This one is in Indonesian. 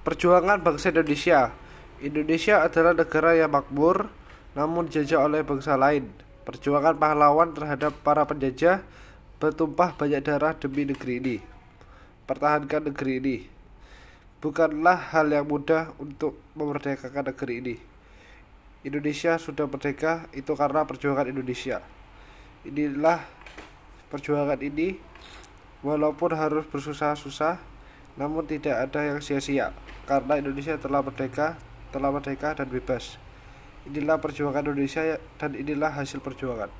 Perjuangan bangsa Indonesia Indonesia adalah negara yang makmur namun dijajah oleh bangsa lain. Perjuangan pahlawan terhadap para penjajah bertumpah banyak darah demi negeri ini. Pertahankan negeri ini. Bukanlah hal yang mudah untuk memerdekakan negeri ini. Indonesia sudah merdeka itu karena perjuangan Indonesia. Inilah perjuangan ini walaupun harus bersusah-susah namun tidak ada yang sia-sia karena Indonesia telah merdeka telah merdeka dan bebas. Inilah perjuangan Indonesia dan inilah hasil perjuangan.